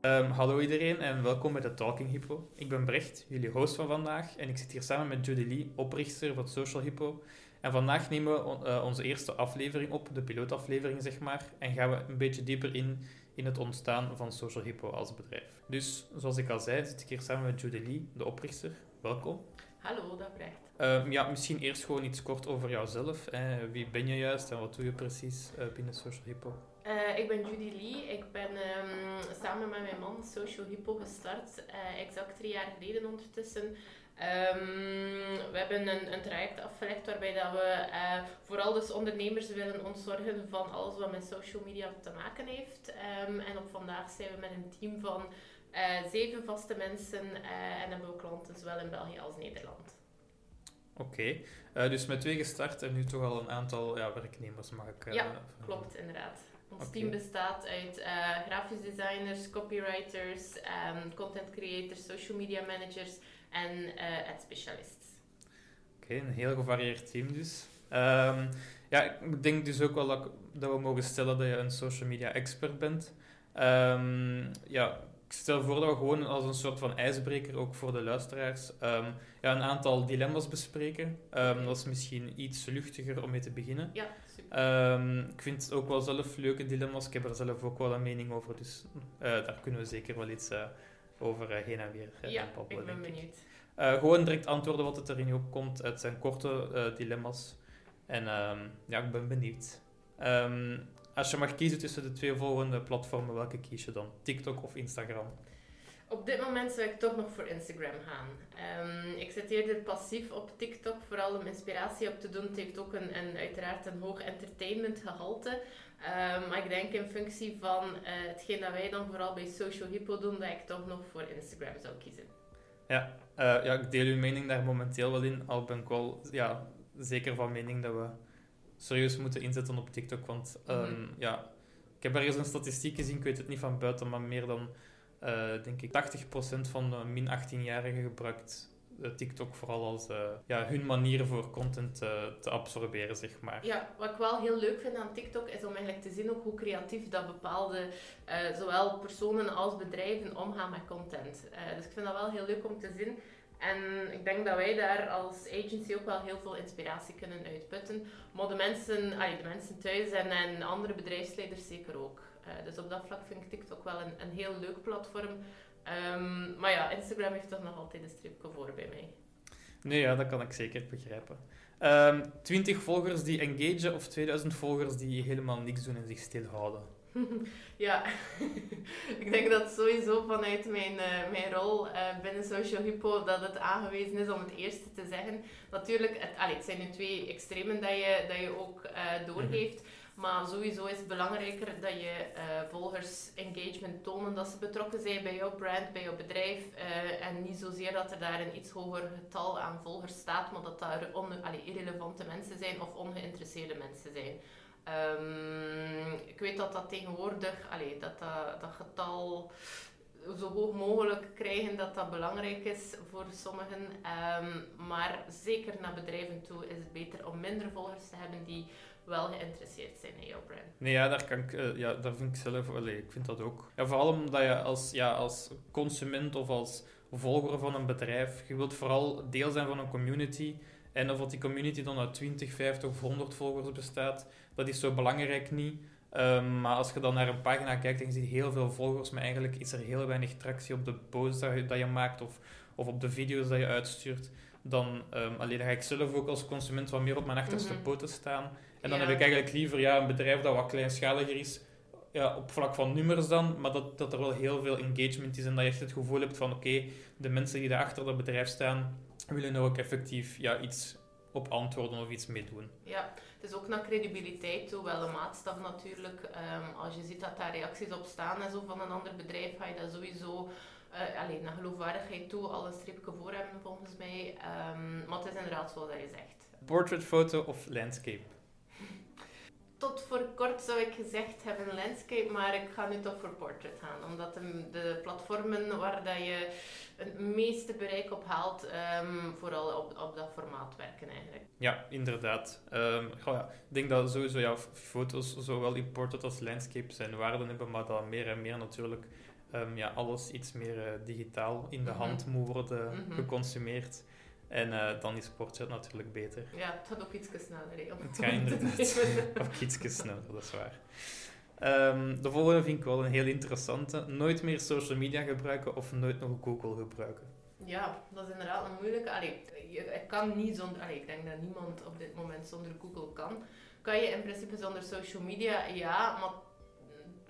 Ehm, hallo iedereen en welkom bij de Talking Hippo. Ik ben Brecht, jullie host van vandaag, en ik zit hier samen met Judy Lee, oprichter van Social Hippo. En vandaag nemen we uh, onze eerste aflevering op, de pilootaflevering zeg maar, en gaan we een beetje dieper in in het ontstaan van Social Hippo als bedrijf. Dus, zoals ik al zei, zit ik hier samen met Judy Lee, de oprichter. Welkom. Hallo, dag Brecht. Um, ja, misschien eerst gewoon iets kort over jouzelf. Hè. Wie ben je juist en wat doe je precies uh, binnen Social Hippo? Uh, ik ben Judy Lee. Ik ben um, samen met mijn man Social Hippo gestart, uh, exact drie jaar geleden ondertussen. Um, we hebben een, een traject afgelegd waarbij dat we uh, vooral dus ondernemers willen ontzorgen van alles wat met social media te maken heeft. Um, en op vandaag zijn we met een team van zeven vaste mensen en hebben we klanten zowel in België als Nederland. Oké, okay. dus met twee gestart en nu toch al een aantal ja, werknemers mag ik... ja, klopt inderdaad. Ons okay. team bestaat uit uh, grafisch designers, copywriters, um, content creators, social media managers en uh, ad specialists. Oké, okay, een heel gevarieerd team dus. Um, ja, ik denk dus ook wel dat, dat, we mogen stellen dat je een social media expert bent. Um, ja, ik stel voor dat we gewoon als een soort van ijsbreker, ook voor de luisteraars, um, ja, een aantal dilemma's bespreken. Um, dat is misschien iets luchtiger om mee te beginnen. Ja. Um, ik vind het ook wel zelf leuke dilemma's. Ik heb er zelf ook wel een mening over, dus uh, daar kunnen we zeker wel iets uh, over uh, heen en weer ja, ik ben benieuwd. Ik. gewoon direct antwoorden wat het erin opkomt. Het zijn korte dilemma's. En ja, ik ben benieuwd. Um, als je mag kiezen tussen de twee volgende platformen, welke kies je dan? TikTok of Instagram? Op dit moment zou ik toch nog voor Instagram gaan. Um, ik zit eerder passief op TikTok, vooral om inspiratie op te doen. Het heeft ook een, een uiteraard een hoog entertainment gehalte. Um, maar ik denk in functie van uh, hetgeen dat wij dan vooral bij Social Hippo doen, dat ik toch nog voor Instagram zou kiezen. Ja, uh, ja ik deel uw mening daar momenteel wel in. Al ben ik wel ja, zeker van mening dat we serieus moeten inzetten op TikTok. Want um, mm -hmm. ja, ik heb ergens een statistiek gezien, ik weet het niet van buiten, maar meer dan, denk ik, 80% van de min 18-jarigen gebruikt uh, TikTok vooral als uh, ja, hun manier voor content te absorberen, zeg maar. Ja, wat ik wel heel leuk vind aan TikTok is om eigenlijk te zien ook hoe creatief dat bepaalde, zowel personen als bedrijven omgaan met content. dus ik vind dat wel heel leuk om te zien. En ik denk dat wij daar als agency ook wel heel veel inspiratie kunnen uitputten. Maar de mensen, allee, de mensen thuis en, en andere bedrijfsleiders zeker ook. Uh, dus op dat vlak vind ik TikTok wel een, een heel leuk platform. Um, maar ja, Instagram heeft toch nog altijd een stripje voor bij mij. Nee, ja, dat kan ik zeker begrijpen. Um, 20 volgers die engagen of 2000 volgers die helemaal niks doen en zich stilhouden? ja, ik denk dat sowieso vanuit mijn, uh, mijn rol uh, binnen Social Hippo dat het aangewezen is om het eerste te zeggen. Natuurlijk, het, allee, het zijn nu twee extremen dat je, dat je ook uh, doorgeeft. Maar sowieso is het belangrijker dat je volgers engagement tonen, dat ze betrokken zijn bij jouw brand, bij jouw bedrijf. en niet zozeer dat er daar een iets hoger getal aan volgers staat, maar dat daar on, allee, irrelevante mensen zijn of ongeïnteresseerde mensen zijn. Um, ik weet dat dat tegenwoordig, allee, dat, dat dat getal zo hoog mogelijk krijgen, dat dat belangrijk is voor sommigen. Um, maar zeker naar bedrijven toe is het beter om minder volgers te hebben die wel geïnteresseerd zijn in jouw brand. Nee, ja, daar, kan ik, uh, ja, daar vind ik zelf, allee, ik vind dat ook. Ja, vooral omdat je als, ja, als consument of als volger van een bedrijf, je wilt vooral deel zijn van een community en of dat die community dan uit 20, 50 of 100 volgers bestaat, dat is zo belangrijk niet. Um, maar als je dan naar een pagina kijkt en je ziet heel veel volgers, maar eigenlijk is er heel weinig tractie op de posts dat je, dat je maakt of, of op de video's dat je uitstuurt, dan, um, alleen, dan ga ik zelf ook als consument wat meer op mijn achterste mm -hmm. poten staan. En dan ja. heb ik eigenlijk liever ja, een bedrijf dat wat kleinschaliger is, ja, op vlak van nummers dan, maar dat, dat er wel heel veel engagement is en dat je echt het gevoel hebt van oké, okay, de mensen die daar achter dat bedrijf staan, willen nou ook effectief ja, iets op antwoorden of iets mee doen. Ja, het is ook naar credibiliteit toe, wel een maatstaf natuurlijk. Um, als je ziet dat daar reacties op staan en zo van een ander bedrijf, ga je dat sowieso uh, alleen naar geloofwaardigheid toe al een streepje voor hebben volgens mij. Um, maar het is inderdaad zoals je zegt. Portraitfoto of landscape? Tot voor kort zou ik gezegd hebben landscape, maar ik ga nu toch voor portrait gaan. Omdat de, de platformen waar dat je het meeste bereik op haalt, um, vooral op, op dat formaat werken eigenlijk. Ja, inderdaad. Um, ja, ik denk dat sowieso ja, foto's zowel in portrait als landscape zijn waarden hebben, maar dat meer en meer natuurlijk um, ja, alles iets meer uh, digitaal in de mm -hmm. hand moet worden mm -hmm. geconsumeerd. En uh, dan is portrait natuurlijk beter. Ja, het gaat ook iets sneller. Hè, het gaat inderdaad ook iets sneller, dat is waar. Um, de volgende vind ik wel een heel interessante. Nooit meer social media gebruiken of nooit nog Google gebruiken. Ja, dat is inderdaad een moeilijke. Allee, ik kan niet zonder... Allee, ik denk dat niemand op dit moment zonder Google kan. Kan je in principe zonder social media? Ja, maar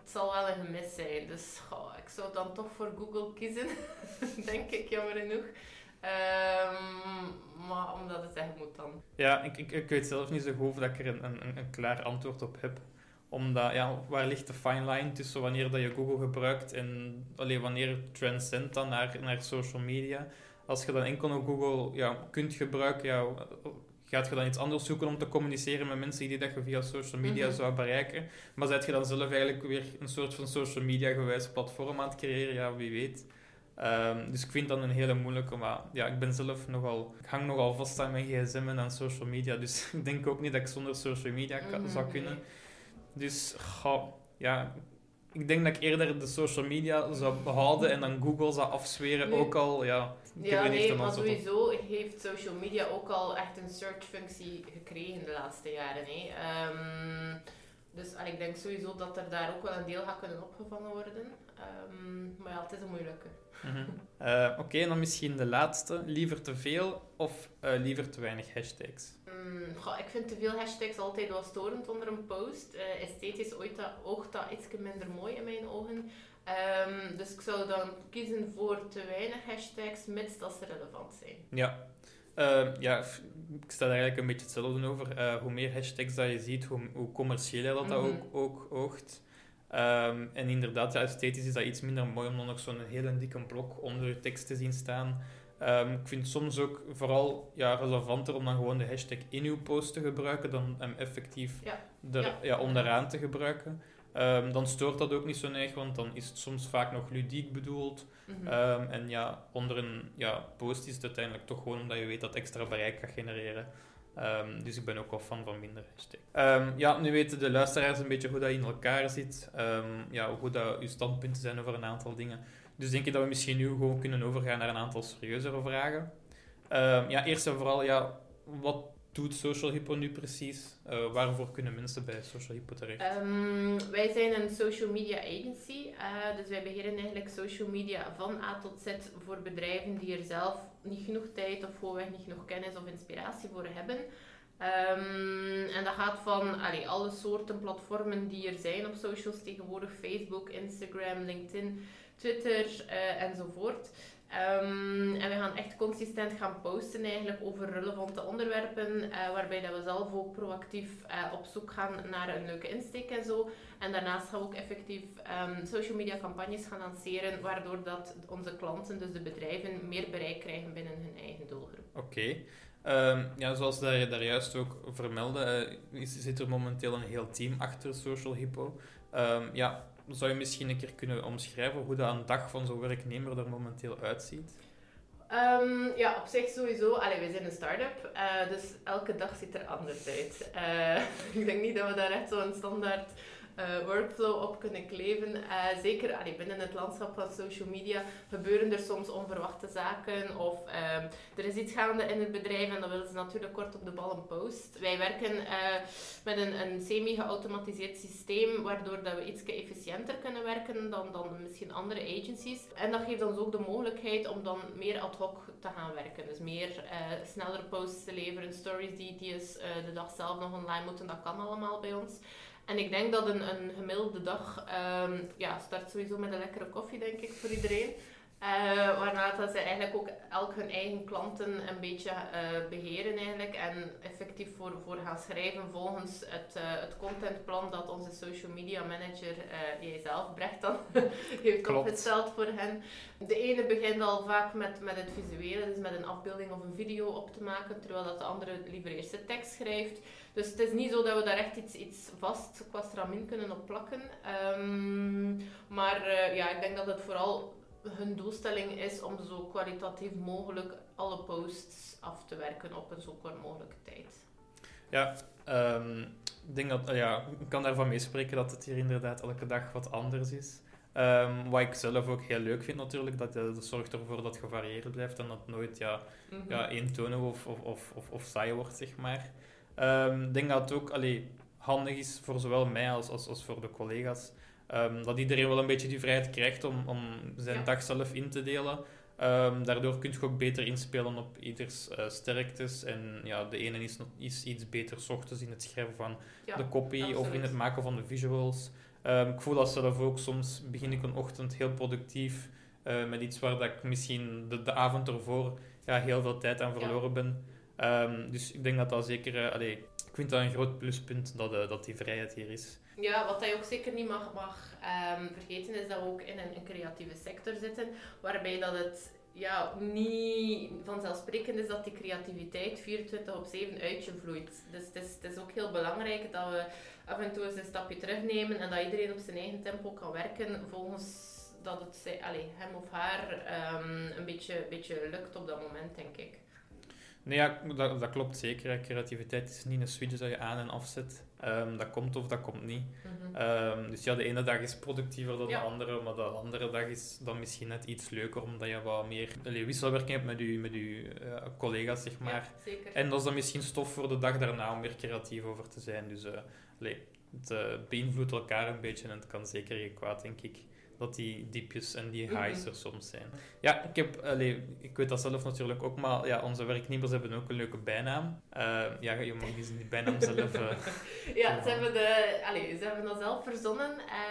het zal wel een gemis zijn. Dus ik zou dan toch voor Google kiezen. denk ik, jammer genoeg. Um, maar omdat het echt moet dan. Ja, ik, ik, ik weet zelf niet zo goed of dat ik er een, een, een klaar antwoord op heb. Omdat, ja, waar ligt de fine line tussen wanneer dat je Google gebruikt en alleen wanneer het transcendt dan naar, naar social media? Als je dan enkel nog Google ja, kunt gebruiken, ja, gaat je dan iets anders zoeken om te communiceren met mensen die dat je via social media mm -hmm. zou bereiken? Maar zet je dan zelf eigenlijk weer een soort van social media gewijs platform aan het creëren? Ja, wie weet. Um, dus ik vind dat een hele moeilijke, maar ja, ik ben zelf nogal, ik hang nogal vast aan mijn gsm en aan social media, dus ik denk ook niet dat ik zonder social media mm, zou kunnen. Dus ja, ik denk dat ik eerder de social media zou behouden en dan Google zou afzweren, ook al, ja. Ja, nee, maar sowieso heeft social media ook al echt een search-functie gekregen de laatste jaren. Hè. Um, dus en ik denk sowieso dat er daar ook wel een deel gaat kunnen opgevangen worden. Um, maar ja, het is een moeilijke. Mm -hmm. uh, Oké, okay, dan misschien de laatste. Liever te veel of uh, liever te weinig hashtags? Goh, ik vind te veel hashtags altijd wel storend onder een post. Uh, esthetisch ooit dat, oogt dat iets minder mooi in mijn ogen. Um, dus ik zou dan kiezen voor te weinig hashtags, mits dat ze relevant zijn. Ja, uh, ja, ik sta daar eigenlijk een beetje hetzelfde over. Hoe meer hashtags dat je ziet, hoe, hoe commerciëler dat, mm -hmm. dat ook, ook oogt. Um, en inderdaad, ja, esthetisch is dat iets minder mooi om dan nog zo'n hele dikke blok onder je tekst te zien staan. Um, ik vind het soms ook vooral ja, relevanter om dan gewoon de hashtag in uw post te gebruiken dan hem effectief ja. Er, ja. ja. onderaan te gebruiken. Um, dan stoort dat ook niet zo erg, want dan is het soms vaak nog ludiek bedoeld. Mm -hmm. um, en ja, onder een ja, post is het uiteindelijk toch gewoon omdat je weet dat extra bereik gaat genereren. Um, dus ik ben ook wel fan van minder hashtag. ja, nu weten de luisteraars een beetje hoe dat in elkaar zit. ja, hoe dat uw standpunten zijn over een aantal dingen. Dus denk ik dat we misschien nu gewoon kunnen overgaan naar een aantal serieuzere vragen. ja, eerst en vooral, ja, wat doet Social Hippo nu precies? Uh, waarvoor kunnen mensen bij Social Hippo terecht? Um, wij zijn een social media agency. Uh, dus wij beheren eigenlijk social media van A tot Z voor bedrijven die er zelf niet genoeg tijd of gewoonweg niet genoeg kennis of inspiratie voor hebben. Um, en dat gaat van alle soorten platformen die er zijn op socials tegenwoordig: Facebook, Instagram, LinkedIn, Twitter uh, enzovoort. Um, en we gaan echt consistent gaan posten eigenlijk over relevante onderwerpen, uh, waarbij dat we zelf ook proactief uh, op zoek gaan naar een leuke insteek en zo. En daarnaast gaan we ook effectief um, social media campagnes gaan lanceren, waardoor dat onze klanten, dus de bedrijven, meer bereik krijgen binnen hun eigen doelgroep. Oké. Um, ja, zoals je daar juist ook vermeldde, uh, zit er momenteel een heel team achter Social Hippo. ja, zou je misschien een keer kunnen omschrijven hoe dat een dag van zo'n werknemer er momenteel uitziet? Um, ja, op zich sowieso. Allee, wij zijn een start-up, uh, dus elke dag ziet er anders uit. Uh, ik denk niet dat we daar echt zo'n standaard uh, workflow op kunnen kleven. Uh, zeker allee, binnen het landschap van social media gebeuren er soms onverwachte zaken of uh, er is iets gaande in het bedrijf en dan willen ze natuurlijk kort op de bal een post. Wij werken eh, met een, een semi-geautomatiseerd systeem waardoor dat we iets efficiënter kunnen werken dan, dan misschien andere agencies. En dat geeft ons ook de mogelijkheid om dan meer ad hoc te gaan werken. Dus meer sneller posts te leveren, stories die, die is, de dag zelf nog online moeten, dat kan allemaal bij ons. En ik denk dat een, een gemiddelde dag um, ja, start sowieso met een lekkere koffie, denk ik, voor iedereen. Uh, waarna dat ze eigenlijk ook elk hun eigen klanten een beetje uh, beheren eigenlijk en effectief voor, voor gaan schrijven volgens het, uh, het contentplan dat onze social media manager, die hij zelf Brecht dan, heeft Klopt. opgesteld voor hen. De ene begint al vaak met, met het visuele, dus met een afbeelding of een video op te maken, terwijl dat de andere liever eerst de tekst schrijft. Dus het is niet zo dat we daar echt iets, iets vast qua stramien kunnen op plakken. Um, maar ja, ik denk dat het vooral hun doelstelling is om zo kwalitatief mogelijk alle posts af te werken op een zo kort mogelijke tijd. Ja, um, ik denk dat, ja, ik kan daarvan meespreken dat het hier inderdaad elke dag wat anders is. Um, wat ik zelf ook heel leuk vind natuurlijk, dat, dat zorgt ervoor dat het gevarieerd blijft en dat het nooit ja, mm -hmm. ja, eentonig of, of, of, of, of saai wordt, zeg maar. Um, ik denk dat het ook allee, handig is voor zowel mij als, als, als voor de collega's Um, dat iedereen wel een beetje die vrijheid krijgt om, om zijn dag zelf in te delen. Um, daardoor kun je ook beter inspelen op ieders uh, sterktes. En ja, de ene is, is iets beter s ochtends in het schrijven van de copy of in het maken van de visuals. Um, ik voel dat zelf ook. Soms begin ik een ochtend heel productief uh, met iets waar dat ik misschien de, de avond ervoor ja, heel veel tijd aan verloren ben. dus ik denk dat dat zeker... Uh, allee, ik vind dat een groot pluspunt dat, dat die vrijheid hier is. Ja, wat hij ook zeker niet mag, um, vergeten is dat we ook in een, een, creatieve sector zitten, waarbij dat het ja, niet vanzelfsprekend is dat die creativiteit 24 op 7 uit je vloeit. Dus het is, het is ook heel belangrijk dat we af en toe eens een stapje terugnemen en dat iedereen op zijn eigen tempo kan werken volgens dat het allez, hem of haar um, een beetje, beetje lukt op dat moment, denk ik. Nee, ja, dat, dat klopt zeker. Creativiteit is niet een switch dat je aan en afzet. Um, dat komt of dat komt niet. Mm -hmm. um, dus ja, de ene dag is productiever dan ja. de andere, maar de andere dag is dan misschien net iets leuker, omdat je wat meer wisselwerking hebt met je, met je uh, collega's, zeg maar. Ja. En dat is dan misschien stof voor de dag daarna om weer creatief over te zijn. Dus uh, allee, het uh, beïnvloedt elkaar een beetje en het kan zeker geen kwaad, denk ik dat die diepjes en die highs er soms zijn. Ja, ik, heb, allee, ik weet dat zelf natuurlijk ook, maar ja, onze werknemers hebben ook een leuke bijnaam. Uh, ja, je mag die bijnaam zelf... Uh, ja, ze hebben, de, allee, ze hebben dat zelf verzonnen.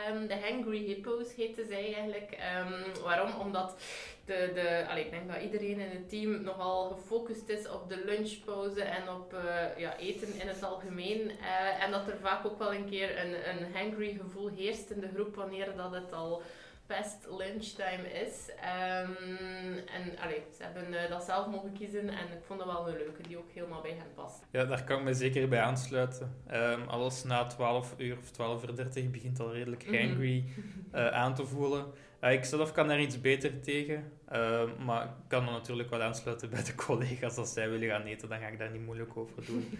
Um, de Hangry Hippos heten zij eigenlijk. Um, waarom? Omdat de, de, allee, ik denk dat iedereen in het team nogal gefocust is op de lunchpauze en op uh, ja, eten in het algemeen. Uh, en dat er vaak ook wel een keer een, een hangry gevoel heerst in de groep wanneer dat het al past lunchtime is. Um, en allee, ze hebben uh, dat zelf mogen kiezen en ik vond dat wel een leuke die ook helemaal bij hen past. Ja, daar kan ik me zeker bij aansluiten. Um, alles na 12 uur of 12 uur 30 begint al redelijk mhm. hangry aan te voelen. Uh, ik zelf kan daar iets beter tegen, uh, maar ik kan me natuurlijk wel aansluiten bij de collega's. Als zij willen gaan eten, dan ga ik daar niet moeilijk over doen.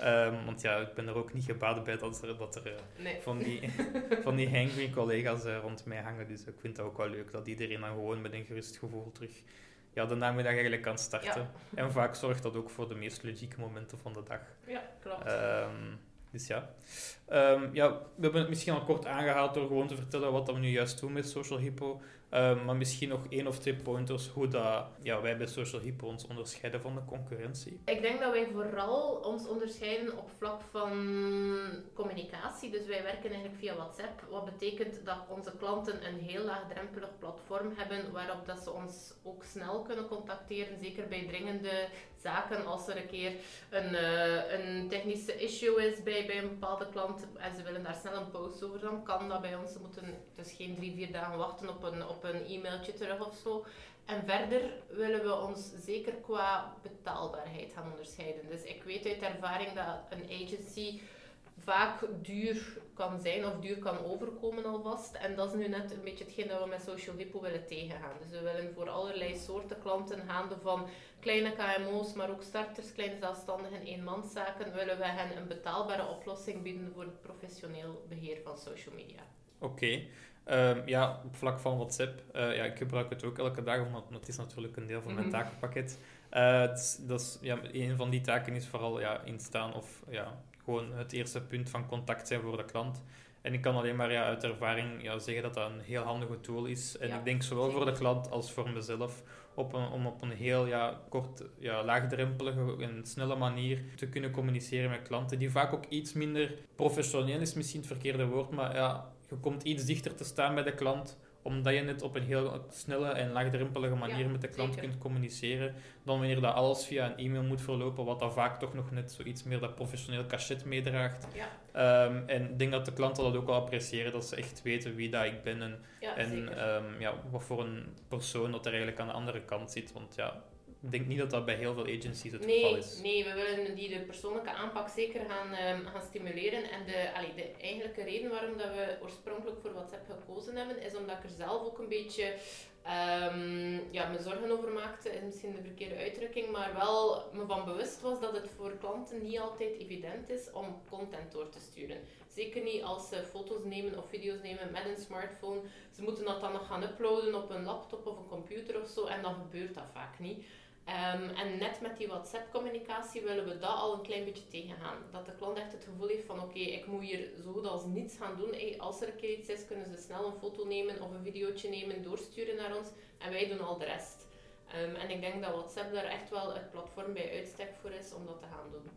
um, want ja, ik ben er ook niet gebaat bij dat er, dat er uh, nee. van, die, van die hangry collega's rond mij hangen. Dus ik vind het ook wel leuk dat iedereen dan gewoon met een gerust gevoel terug ja, de namiddag eigenlijk kan starten. Ja. En vaak zorgt dat ook voor de meest logieke momenten van de dag. Ja, klopt. Um, dus ja. Um, ja, we hebben het misschien al kort aangehaald door gewoon te vertellen wat we nu juist doen met Social Hippo. Um, maar misschien nog één of twee pointers hoe dat, ja, wij bij Social Hippo ons onderscheiden van de concurrentie. Ik denk dat wij vooral ons onderscheiden op vlak van communicatie. Dus wij werken eigenlijk via WhatsApp. Wat betekent dat onze klanten een heel laagdrempelig platform hebben waarop dat ze ons ook snel kunnen contacteren. Zeker bij dringende zaken als er een keer een, uh, een technische issue is bij, bij een bepaalde klant en ze willen daar snel een post over, dan kan dat bij ons. Ze moeten dus geen drie, vier dagen wachten op een, een e-mailtje terug of zo. En verder willen we ons zeker qua betaalbaarheid gaan onderscheiden. Dus ik weet uit ervaring dat een agency vaak duur kan zijn of duur kan overkomen alvast. En dat is nu net een beetje hetgeen dat we met Social Hippo willen tegengaan. Dus we willen voor allerlei soorten klanten, gaande van kleine KMO's, maar ook starters, kleine zelfstandigen, eenmanszaken, willen we hen een betaalbare oplossing bieden voor het professioneel beheer van social media. Oké. Um, ja, op vlak van WhatsApp, uh, ja, ik gebruik het ook elke dag, omdat het is natuurlijk een deel van mijn mm -hmm. takenpakket. Uh, dat is, ja, een van die taken is vooral ja, instaan of ja, gewoon het eerste punt van contact zijn voor de klant. En ik kan alleen maar ja, uit ervaring ja, zeggen dat dat een heel handige tool is. En Ja, ik denk zowel voor de klant als voor mezelf op een, om op een heel ja, kort, ja, laagdrempelige en snelle manier te kunnen communiceren met klanten. Die vaak ook iets minder professioneel is, misschien het verkeerde woord, maar ja, je komt iets dichter te staan bij de klant omdat je het op een heel snelle en laagdrempelige manier Ja, met de klant zeker. kunt communiceren, dan wanneer dat alles via een e-mail moet verlopen, wat dan vaak toch nog net zoiets meer dat professioneel cachet meedraagt. Ja, Ehm, en ik denk dat de klanten dat ook wel appreciëren, dat ze echt weten wie dat ik ben en, ja en ehm, ja, wat voor een persoon dat er eigenlijk aan de andere kant zit. Want ja, ik denk niet dat dat bij heel veel agencies het geval is. nee, we willen die de persoonlijke aanpak zeker gaan, ehm, gaan stimuleren. En de, allee, de eigenlijke reden waarom dat we oorspronkelijk voor WhatsApp gekozen hebben, is omdat ik er zelf ook een beetje ehm, ja, me zorgen over maakte. Is misschien de verkeerde uitdrukking, maar wel me van bewust was dat het voor klanten niet altijd evident is om content door te sturen. Zeker niet als ze foto's nemen of video's nemen met een smartphone. Ze moeten dat dan nog gaan uploaden op een laptop of een computer of zo, en dan gebeurt dat vaak niet. Ehm, en net met die WhatsApp-communicatie willen we dat al een klein beetje tegengaan. Dat de klant echt het gevoel heeft van oké, ik moet hier zo goed als niets gaan doen. Hey, als er een keer iets is, kunnen ze snel een foto nemen of een videootje nemen, doorsturen naar ons en wij doen al de rest. Ehm, en ik denk dat WhatsApp daar echt wel het platform bij uitstek voor is om dat te gaan doen.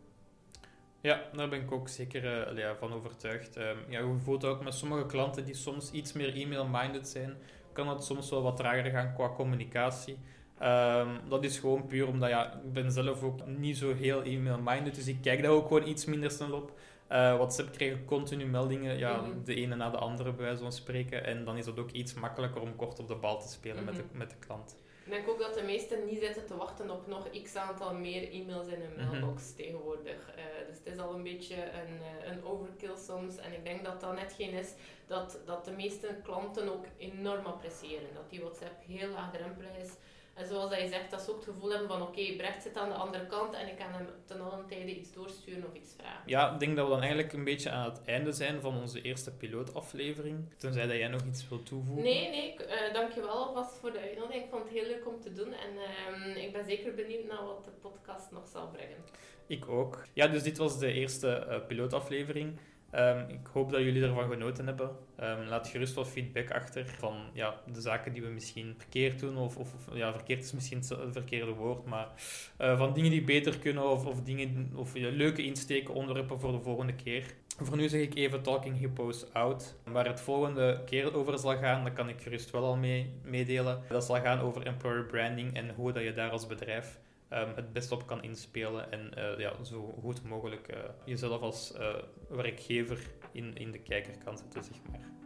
Ja, daar ben ik ook zeker eh, van overtuigd. Ehm, ja, je ook met sommige klanten die soms iets meer e-mail-minded zijn, kan het soms wel wat trager gaan qua communicatie. Ehm, dat is gewoon puur omdat ja, ik ben zelf ook niet zo heel e-mail-minded, dus ik kijk daar ook gewoon iets minder snel op. Eh, WhatsApp krijgen continu meldingen, ja, Mhm. de ene na de andere bij wijze van spreken. En dan is het ook iets makkelijker om kort op de bal te spelen met, de, Mhm. met de klant. Ik denk ook dat de meesten niet zitten te wachten op nog x aantal meer e-mails in hun Mhm. mailbox tegenwoordig. Eh, dus het is al een beetje een, eh, een overkill soms. En ik denk dat dat net geen is dat, dat de meeste klanten ook enorm appreciëren. Dat die WhatsApp heel laagdrempelig is. En zoals dat je zegt, dat ze ook het gevoel hebben van oké, Brecht zit aan de andere kant en ik kan hem ten allen tijde iets doorsturen of iets vragen. Ja, ik denk dat we dan eigenlijk een beetje aan het einde zijn van onze eerste pilootaflevering. Tenzij dat jij nog iets wilt toevoegen. Nee, nee, eh, dankjewel alvast voor de uitnodiging. Ik vond het heel leuk om te doen en ehm, ik ben zeker benieuwd naar wat de podcast nog zal brengen. Ik ook. Ja, dus dit was de eerste eh, pilootaflevering. Ehm, ik hoop dat jullie ervan genoten hebben. Ehm, laat gerust wat feedback achter van ja, de zaken die we misschien verkeerd doen. Of, of ja, verkeerd is misschien het verkeerde woord. Maar eh, van dingen die beter kunnen. Of, of, dingen, of leuke insteken, onderwerpen voor de volgende keer. Voor nu zeg ik even Talking Hippos out. Waar het volgende keer over zal gaan, dat kan ik gerust wel al mee, meedelen. Dat zal gaan over employer branding en hoe dat je daar als bedrijf ehm, het best op kan inspelen en eh, ja, zo goed mogelijk eh, jezelf als eh, werkgever in, in de kijker kan zetten, maar.